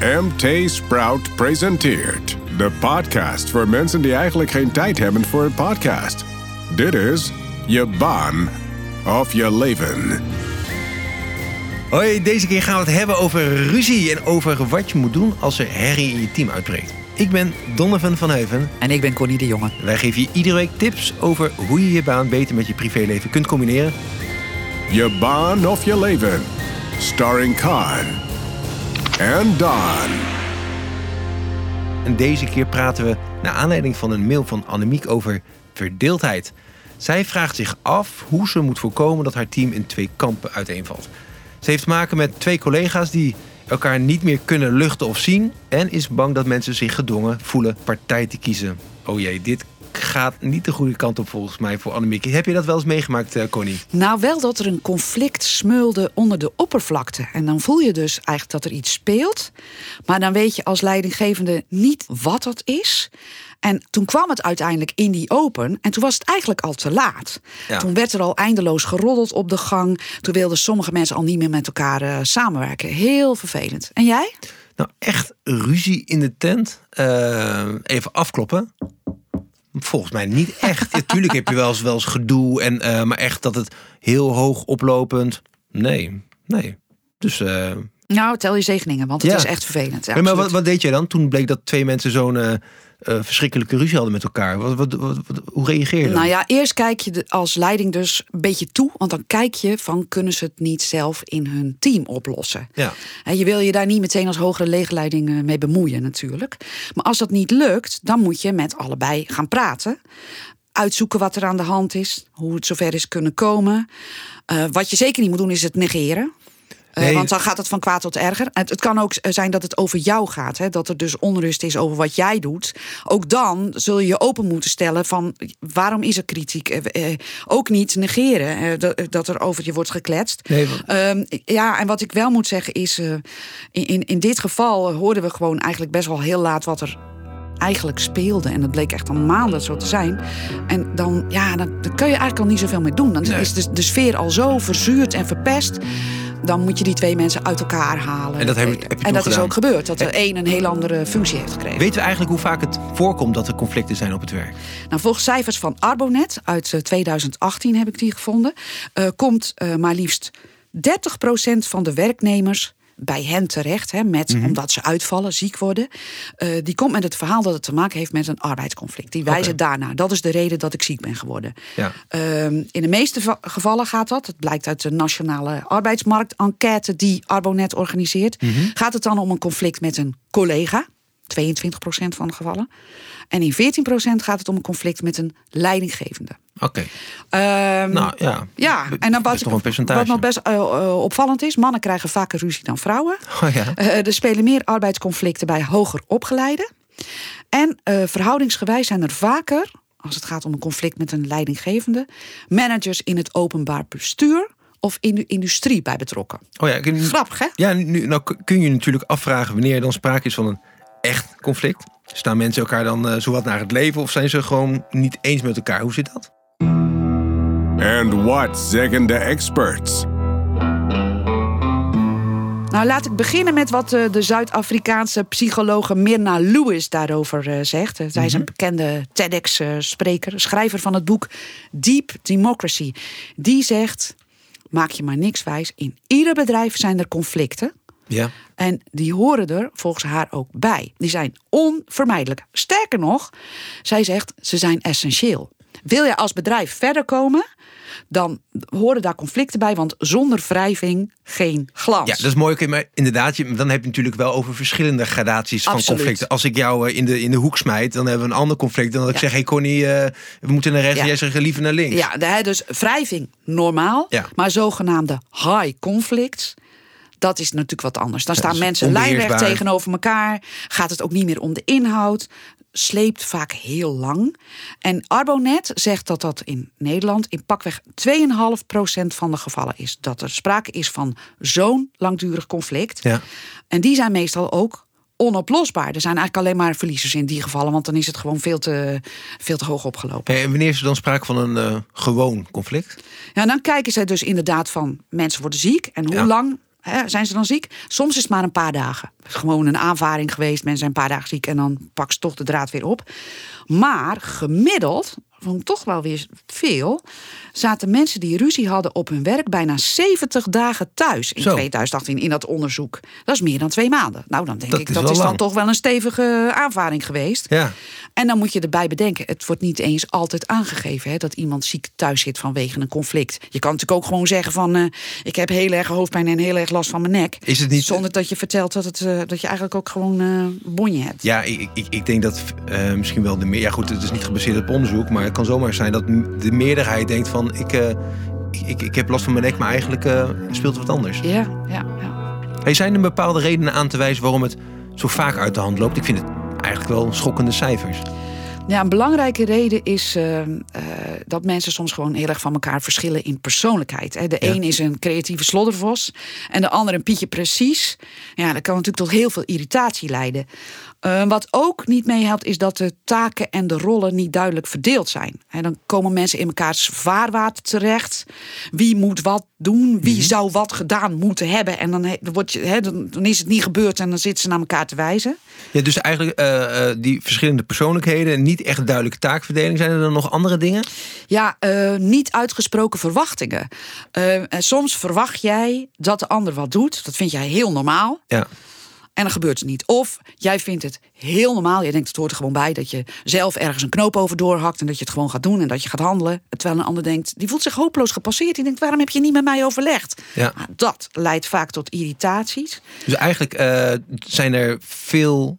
MT Sprout presenteert de podcast voor mensen die eigenlijk geen tijd hebben voor een podcast. Dit is je baan of je leven. Hoi, deze keer gaan we het hebben over ruzie en over wat je moet doen als er herrie in je team uitbreekt. Ik ben Donovan van Heuven. En ik ben Connie de Jonge. Wij geven je iedere week tips over hoe je je baan beter met je privéleven kunt combineren. Je baan of je leven. Starring Khan en Don. En deze keer praten we naar aanleiding van een mail van Annemiek over verdeeldheid. Zij vraagt zich af hoe ze moet voorkomen dat haar team in twee kampen uiteenvalt. Ze heeft te maken met twee collega's die elkaar niet meer kunnen luchten of zien en is bang dat mensen zich gedwongen voelen partij te kiezen. Oh jee, dit gaat niet de goede kant op volgens mij voor Annemiek. Heb je dat wel eens meegemaakt, eh, Connie? Nou, wel dat er een conflict smeulde onder de oppervlakte. En dan voel je dus eigenlijk dat er iets speelt. Maar dan weet je als leidinggevende niet wat dat is. En toen kwam het uiteindelijk in die open. En toen was het eigenlijk al te laat. Ja. Toen werd er al eindeloos geroddeld op de gang. Toen wilden sommige mensen al niet meer met elkaar eh, samenwerken. Heel vervelend. En jij? Nou, echt ruzie in de tent. Eh, even afkloppen. Volgens mij niet echt. Ja, tuurlijk heb je wel eens, wel eens gedoe. En, eh, maar echt dat het heel hoog oplopend. Nee, nee. Dus. eh, Nou, tel je zegeningen, want het Ja. is echt vervelend. Ja, maar wat, wat deed jij dan toen bleek dat twee mensen zo'n eh, verschrikkelijke ruzie hadden met elkaar? Wat, wat, hoe reageer je dan? Nou ja, eerst kijk je als leiding dus een beetje toe. Want dan kijk je van kunnen ze het niet zelf in hun team oplossen. Ja. Hè, Je wil je daar niet meteen als hogere legerleiding eh, mee bemoeien natuurlijk. Maar als dat niet lukt, dan moet je met allebei gaan praten. Uitzoeken wat er aan de hand is. Hoe het zover is kunnen komen. Eh, wat je zeker niet moet doen is het negeren. Eh, Nee. Want dan gaat het van kwaad tot erger. Het, het kan ook zijn dat het over jou gaat. Hè? Dat er dus onrust is over wat jij doet. Ook dan zul je je open moeten stellen van waarom is er kritiek? Eh, eh, ook niet negeren eh, dat, dat er over je wordt gekletst. Nee, want- Ehm, ja, en wat ik wel moet zeggen is... in, in, in dit geval hoorden we gewoon eigenlijk best wel heel laat wat er eigenlijk speelde. En dat bleek echt al maanden zo te zijn. En dan, ja, dan, dan kun je eigenlijk al niet zoveel meer doen. Dan Nee. is de, de sfeer al zo verzuurd en verpest. Dan moet je die twee mensen uit elkaar halen. En dat heb je- heb je en dat is ook gebeurd. Dat de een een heel andere functie heeft gekregen. Weten we eigenlijk hoe vaak het voorkomt dat er conflicten zijn op het werk? Nou, volgens cijfers van Arbonet uit eh, 2018 heb ik die gevonden, eh, komt eh, maar liefst 30% van de werknemers bij hen terecht, hè, met, Mhm. omdat ze uitvallen, ziek worden. Eh, die komt met het verhaal dat het te maken heeft met een arbeidsconflict. Die wijzen Oké. daarna. Dat is de reden dat ik ziek ben geworden. Ja. Ehm, in de meeste va- gevallen gaat dat, het blijkt uit de nationale arbeidsmarktenquête die Arbonet organiseert, Mhm. gaat het dan om een conflict met een collega, 22% van de gevallen. En in 14% gaat het om een conflict met een leidinggevende. Oké. Ehm, Nou ja. ja, en dan wat, percentage. wat nog best eh, eh, opvallend is: mannen krijgen vaker ruzie dan vrouwen. Oh ja. Eh, er spelen meer arbeidsconflicten bij hoger opgeleiden. En verhoudingsgewijs zijn er vaker, als het gaat om een conflict met een leidinggevende, managers in het openbaar bestuur of in de industrie bij betrokken. Oh ja. kun- Grappig, hè? Ja, nu, nou kun je natuurlijk afvragen wanneer er dan sprake is van een echt conflict. Staan mensen elkaar dan eh, zowat naar het leven of zijn ze gewoon niet eens met elkaar? Hoe zit dat? And what zeggen de experts? Nou, laat ik beginnen met wat eh, de Zuid-Afrikaanse psychologe Mirna Lewis daarover eh, zegt. Eh, Zij is een bekende TEDx-spreker, schrijver van het boek Deep Democracy. Die zegt: maak je maar niks wijs. In ieder bedrijf zijn er conflicten. Ja. En die horen er volgens haar ook bij. Die zijn onvermijdelijk. Sterker nog, zij zegt ze zijn essentieel. Wil je als bedrijf verder komen, dan horen daar conflicten bij. Want zonder wrijving geen glans. Ja, dat is mooi. Maar inderdaad, dan heb je natuurlijk wel over verschillende gradaties van Absoluut. conflicten. Als ik jou eh, in de, in de hoek smijt, dan hebben we een ander conflict. Dan dat ik zeg, hey Connie, eh, we moeten naar rechts Ja. en jij zegt liever naar links. Ja, dus wrijving normaal. Ja. Maar zogenaamde high conflicts. Dat is natuurlijk wat anders. Dan staan is mensen lijnrecht tegenover elkaar. Gaat het ook niet meer om de inhoud. Sleept vaak heel lang. En Arbonet zegt dat dat in Nederland in pakweg 2,5% van de gevallen is. Dat er sprake is van zo'n langdurig conflict. Ja. En die zijn meestal ook onoplosbaar. Er zijn eigenlijk alleen maar verliezers in die gevallen. Want dan is het gewoon veel te, veel te hoog opgelopen. Hey, en wanneer is er dan sprake van een eh, gewoon conflict? Ja, dan kijken ze dus inderdaad van mensen worden ziek en hoe Ja. lang Zijn ze dan ziek? Soms is het maar een paar dagen. Gewoon een aanvaring geweest. Mensen zijn een paar dagen ziek en dan pak ze toch de draad weer op. Maar gemiddeld, vond ik toch wel weer veel, zaten mensen die ruzie hadden op hun werk bijna 70 dagen thuis in Zo. 2018 in dat onderzoek. Dat is meer dan twee maanden. Nou, dan denk Dat ik is dat is dan lang. toch wel een stevige aanvaring geweest. Ja. En dan moet je erbij bedenken, het wordt niet eens altijd aangegeven hè, dat iemand ziek thuis zit vanwege een conflict. Je kan natuurlijk ook gewoon zeggen van, eh, ik heb heel erg hoofdpijn en heel erg last van mijn nek. Is het niet- Zonder dat je vertelt dat, het, eh, dat je eigenlijk ook gewoon eh bonje hebt. Ja, ik, ik, ik denk dat eh, misschien wel de meer. Ja, goed, het is niet gebaseerd op onderzoek, maar het kan zomaar zijn dat de meerderheid denkt van ik, eh, ik, ik, ik heb last van mijn nek, maar eigenlijk eh, speelt er wat anders. Ja, ja, ja. Hey, zijn er bepaalde redenen aan te wijzen waarom het zo vaak uit de hand loopt? Ik vind het eigenlijk wel schokkende cijfers. Ja, een belangrijke reden is eh, dat mensen soms gewoon heel erg van elkaar verschillen in persoonlijkheid. Hè. De Ja. een is een creatieve sloddervos en de ander een Pietje precies. Ja, dat kan natuurlijk tot heel veel irritatie leiden. Eh, wat ook niet meehelpt is dat de taken en de rollen niet duidelijk verdeeld zijn. Hè, dan komen mensen in elkaars vaarwater terecht. Wie moet wat doen? Wie zou wat gedaan moeten hebben? En dan, he- dan, word je, dan, dan is het niet gebeurd en dan zitten ze naar elkaar te wijzen. Ja, dus eigenlijk eh, eh, die verschillende persoonlijkheden, niet echt duidelijke taakverdeling. Zijn er dan nog andere dingen? Ja, niet uitgesproken verwachtingen. En soms verwacht jij dat de ander wat doet. Dat vind jij heel normaal. Ja. En dan gebeurt het niet. Of jij vindt het heel normaal. Je denkt het hoort er gewoon bij dat je zelf ergens een knoop over doorhakt. En dat je het gewoon gaat doen en dat je gaat handelen. Terwijl een ander denkt, die voelt zich hopeloos gepasseerd. Die denkt, waarom heb je niet met mij overlegd? Ja. Nou, dat leidt vaak tot irritaties. Dus eigenlijk eh, zijn er veel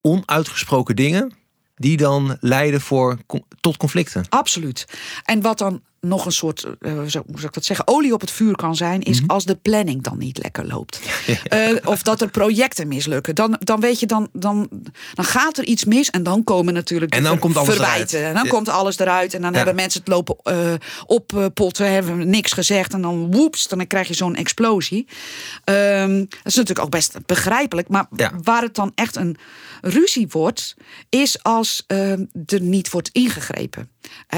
onuitgesproken dingen die dan leiden voor, tot conflicten. Absoluut. En wat dan nog een soort, eh, hoe zou ik dat zeggen, olie op het vuur kan zijn, Mhm. is als de planning dan niet lekker loopt. Eh, of dat er projecten mislukken. Dan, dan weet je, dan, dan, dan gaat er iets mis en dan komen natuurlijk En dan komt alles verwijten. eruit. En dan Ja. komt alles eruit. En dan Ja. hebben mensen het lopen eh oppotten, hebben niks gezegd. En dan woeps, dan krijg je zo'n explosie. Ehm, dat is natuurlijk ook best begrijpelijk. Maar waar het dan echt een ruzie wordt, is als ehm, er niet wordt ingegrepen.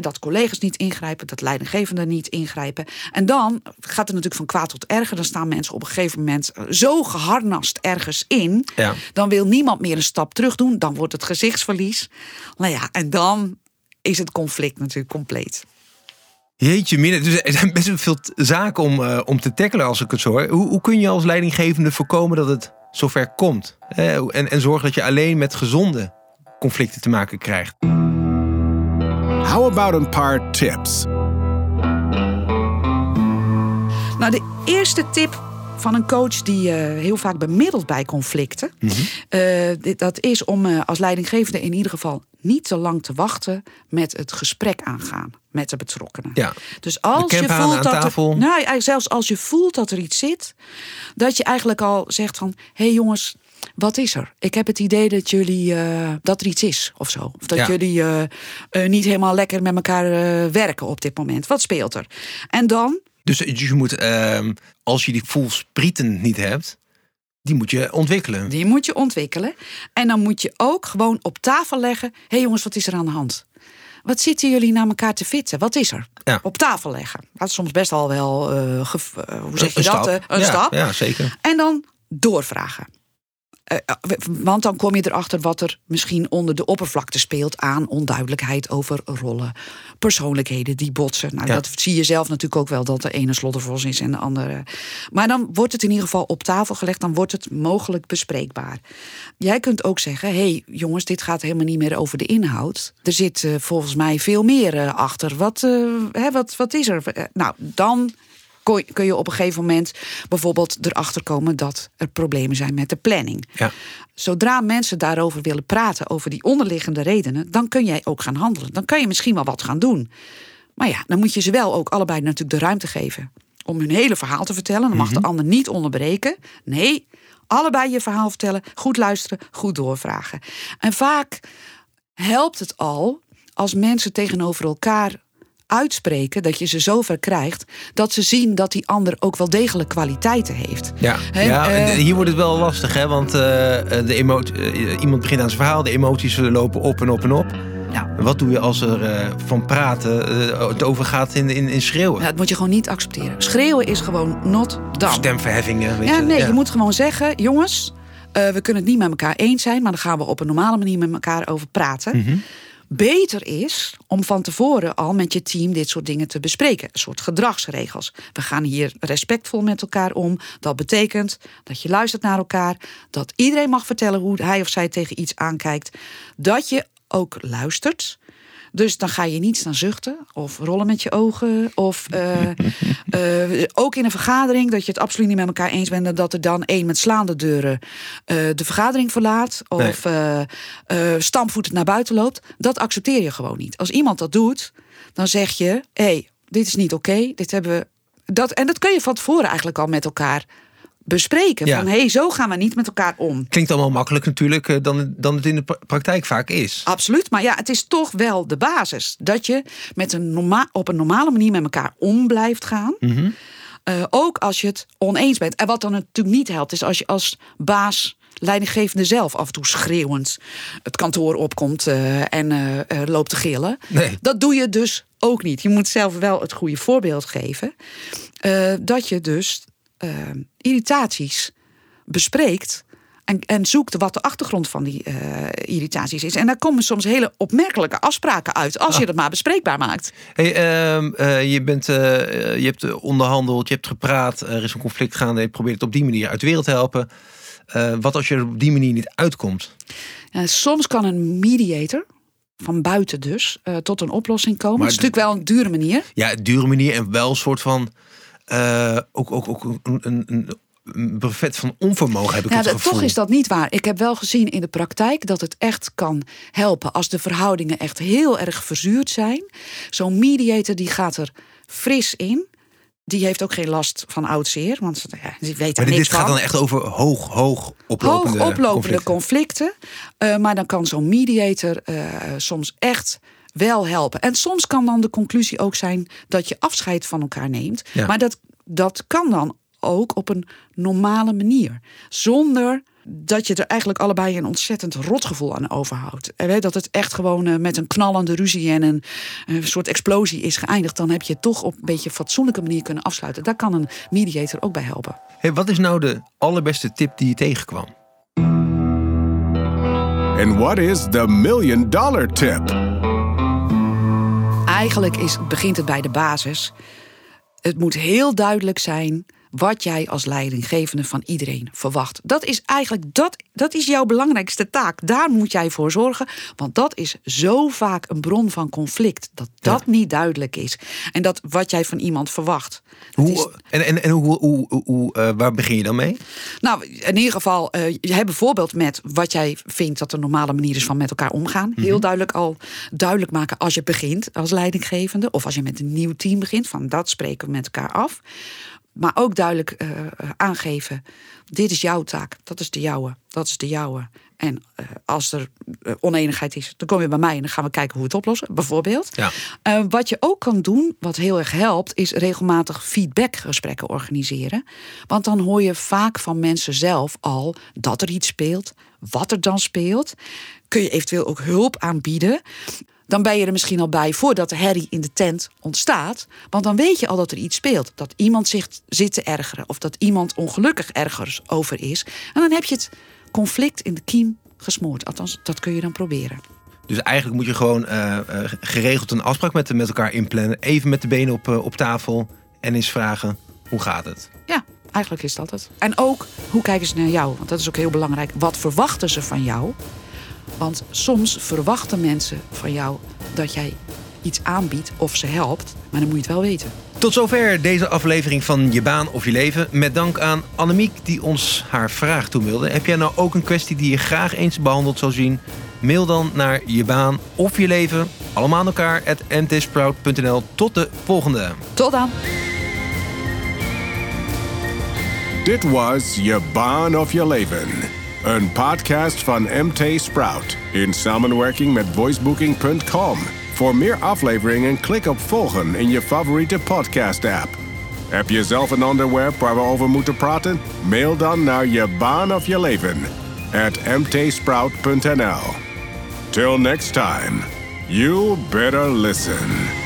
Dat collega's niet ingrijpen, dat leidinggevenden niet ingrijpen. En dan gaat het natuurlijk van kwaad tot erger. Dan staan mensen op een gegeven moment eh, zo geharnast ergens in. Ja. Dan wil niemand meer een stap terug doen. Dan wordt het gezichtsverlies. Nou ja, en dan is het conflict natuurlijk compleet. Jeetje, minne. Dus er zijn best wel veel zaken om, eh, om te tackelen als ik het zo hoor. Hoe, hoe kun je als leidinggevende voorkomen dat het zover komt? Eh, en, en zorgen dat je alleen met gezonde conflicten te maken krijgt? How about een paar tips? Nou, de eerste tip van een coach die eh, heel vaak bemiddelt bij conflicten. eh, dit- dat is om eh, als leidinggevende in ieder geval niet te lang te wachten met het gesprek aangaan met de betrokkenen. Ja. Dus als je voelt dat er, nou, eigenlijk zelfs als je voelt dat er iets zit, dat je eigenlijk al zegt van, hé hey jongens, wat is er? Ik heb het idee dat jullie eh, dat er iets is of zo, of dat Ja. jullie eh, eh, niet helemaal lekker met elkaar eh, werken op dit moment. Wat speelt er? En dan Dus dus je moet, ehm, als je die voelsprieten niet hebt, die moet je ontwikkelen. Die moet je ontwikkelen. En dan moet je ook gewoon op tafel leggen. Hé hey jongens, wat is er aan de hand? Wat zitten jullie naar elkaar te fitten? Wat is er? Ja. Op tafel leggen. Dat is soms best al wel, eh, eh, hoe zeg je Een dat? stap. eh, een Ja, stap. Ja, zeker. En dan doorvragen. Eh, eh, want dan kom je erachter wat er misschien onder de oppervlakte speelt aan onduidelijkheid over rollen, persoonlijkheden die botsen. Nou, Ja. dat zie je zelf natuurlijk ook wel dat de ene sloddervos is en de andere. Maar dan wordt het in ieder geval op tafel gelegd, dan wordt het mogelijk bespreekbaar. Jij kunt ook zeggen: hé hey, jongens, dit gaat helemaal niet meer over de inhoud. Er zit eh, volgens mij veel meer achter. Wat, eh, hè, wat, wat is er? Nou, dan kun je op een gegeven moment bijvoorbeeld erachter komen dat er problemen zijn met de planning. Ja. Zodra mensen daarover willen praten, over die onderliggende redenen, dan kun jij ook gaan handelen. Dan kan je misschien wel wat gaan doen. Maar ja, dan moet je ze wel ook allebei natuurlijk de ruimte geven om hun hele verhaal te vertellen. Dan mag de ander niet onderbreken. Nee, allebei je verhaal vertellen, goed luisteren, goed doorvragen. En vaak helpt het al als mensen tegenover elkaar uitspreken dat je ze zover krijgt dat ze zien dat die ander ook wel degelijk kwaliteiten heeft. Ja, ja eh, hier wordt het wel lastig, hè? Want eh, de emo- eh, iemand begint aan zijn verhaal, de emoties lopen op en op en op. Ja. Wat doe je als er eh, van praten eh, het overgaat in, in, in schreeuwen? Ja, dat moet je gewoon niet accepteren. Schreeuwen is gewoon not done. Stemverheffingen, weet Ja, je. nee, je moet gewoon zeggen, jongens, eh, we kunnen het niet met elkaar eens zijn, maar dan gaan we op een normale manier met elkaar over praten. Mhm. Beter is om van tevoren al met je team dit soort dingen te bespreken. Een soort gedragsregels. We gaan hier respectvol met elkaar om. Dat betekent dat je luistert naar elkaar. Dat iedereen mag vertellen hoe hij of zij tegen iets aankijkt. Dat je ook luistert. Dus dan ga je niet staan zuchten of rollen met je ogen. Of eh, eh, ook in een vergadering dat je het absoluut niet met elkaar eens bent. En dat er dan één met slaande deuren eh, de vergadering verlaat. Of eh, stampvoetend naar buiten loopt. Dat accepteer je gewoon niet. Als iemand dat doet, dan zeg je: hé, hey, dit is niet oké. dit hebben we. Dat, en dat kun je van tevoren eigenlijk al met elkaar bespreken. Ja. Van hé, hey, zo gaan we niet met elkaar om. Klinkt allemaal makkelijk natuurlijk eh, dan, dan het in de pra- praktijk vaak is. Absoluut, maar ja, het is toch wel de basis. Dat je met een norma op een normale manier met elkaar om blijft gaan. Eh, ook als je het oneens bent. En wat dan natuurlijk niet helpt, is als je als baas, leidinggevende zelf af en toe schreeuwend het kantoor opkomt eh, en loopt te gillen. Nee. Dat doe je dus ook niet. Je moet zelf wel het goede voorbeeld geven. dat je dus eh, irritaties bespreekt. En, en zoekt wat de achtergrond van die eh, irritaties is. En daar komen soms hele opmerkelijke afspraken uit. Als je dat maar bespreekbaar maakt. Hey, ehm, eh, je, bent, eh, je hebt onderhandeld, je hebt gepraat, er is een conflict gaande. Je probeert het op die manier uit de wereld te helpen. Wat als je er op die manier niet uitkomt? Soms kan een mediator, van buiten dus, tot een oplossing komen. Maar Het is natuurlijk wel een dure manier. Ja, dure manier en wel een soort van. Eh, ook, ook, ook een, een, een, van onvermogen heb ik Ja, het gevoel. toch is dat niet waar. Ik heb wel gezien in de praktijk dat het echt kan helpen als de verhoudingen echt heel erg verzuurd zijn. Zo'n mediator die gaat er fris in. Die heeft ook geen last van oud zeer, want ja, die weet Maar er dit, niks dit gaat dan echt over hoog, hoog oplopende, Hoog oplopende conflicten. conflicten. Eh, maar dan kan zo'n mediator eh, soms echt wel helpen. En soms kan dan de conclusie ook zijn dat je afscheid van elkaar neemt. Ja. Maar dat, dat kan dan ook op een normale manier. Zonder dat je er eigenlijk allebei een ontzettend rotgevoel aan overhoudt. En weet dat het echt gewoon eh, met een knallende ruzie en een, soort explosie is geëindigd. Dan heb je het toch op een beetje fatsoenlijke manier kunnen afsluiten. Daar kan een mediator ook bij helpen. Hey, wat is nou de allerbeste tip die je tegenkwam? And what is the million dollar tip? Eigenlijk is, begint het bij de basis. Het moet heel duidelijk zijn wat jij als leidinggevende van iedereen verwacht. Dat is eigenlijk dat, dat is jouw belangrijkste taak. Daar moet jij voor zorgen, want dat is zo vaak een bron van conflict dat dat niet duidelijk is en dat wat jij van iemand verwacht. is- Hoe, en en, en hoe, hoe, hoe, eh, waar begin je dan mee? nou, in ieder geval, eh je hebt bijvoorbeeld met wat jij vindt dat de normale manier is van met elkaar omgaan. Heel duidelijk al duidelijk maken als je begint als leidinggevende. Of als je met een nieuw team begint, van dat spreken we met elkaar af. Maar ook duidelijk eh, eh, aangeven, dit is jouw taak, dat is de jouwe, dat is de jouwe. En eh, als er oneenigheid is, dan kom je bij mij en dan gaan we kijken hoe we het oplossen, bijvoorbeeld. Ja. Wat je ook kan doen, wat heel erg helpt, is regelmatig feedbackgesprekken organiseren. Want dan hoor je vaak van mensen zelf al dat er iets speelt, wat er dan speelt. Kun je eventueel ook hulp aanbieden. Dan ben je er misschien al bij voordat de herrie in de tent ontstaat. Want dan weet je al dat er iets speelt. Dat iemand zich zit te ergeren. Of dat iemand ongelukkig ergens over is. En dan heb je het conflict in de kiem gesmoord. Althans, dat kun je dan proberen. Dus eigenlijk moet je gewoon eh, eh, geregeld een afspraak met, met elkaar inplannen. Even met de benen op, eh, op tafel en eens vragen, hoe gaat het? Ja, eigenlijk is dat het. En ook, hoe kijken ze naar jou? Want dat is ook heel belangrijk. Wat verwachten ze van jou? Want soms verwachten mensen van jou dat jij iets aanbiedt of ze helpt. Maar dan moet je het wel weten. Tot zover deze aflevering van Je Baan of Je Leven. Met dank aan Annemiek die ons haar vraag toemailde. Heb jij nou ook een kwestie die je graag eens behandeld zou zien? Mail dan naar Je Baan of Je Leven. Allemaal aan elkaar at mtsprout.nl. Tot de volgende. Tot dan! Dit was Je Baan of Je Leven. Een podcast van MT Sprout in samenwerking met voicebooking.com. Voor meer afleveringen klik op volgen in je favoriete podcast app. Heb je zelf een onderwerp waar we over moeten praten? Mail dan naar je baan of je leven at mtsprout.nl. Till next time, You better listen.